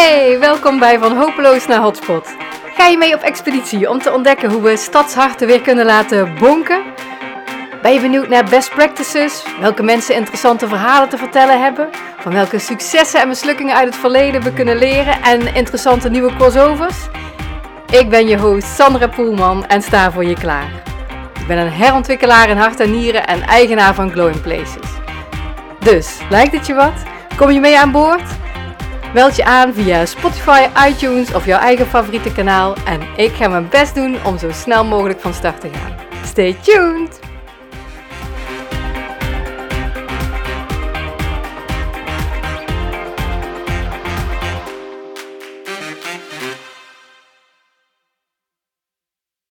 Hey, welkom bij Van Hopeloos naar Hotspot. Ga je mee op expeditie om te ontdekken hoe we stadsharten weer kunnen laten bonken? Ben je benieuwd naar best practices? Welke mensen interessante verhalen te vertellen hebben? Van welke successen en mislukkingen uit het verleden we kunnen leren en interessante nieuwe crossovers? Ik ben je host Sandra Poelman en sta voor je klaar. Ik ben een herontwikkelaar in hart en nieren en eigenaar van Glowing Places. Dus, lijkt het je wat? Kom je mee aan boord? Meld je aan via Spotify, iTunes of jouw eigen favoriete kanaal en ik ga mijn best doen om zo snel mogelijk van start te gaan. Stay tuned!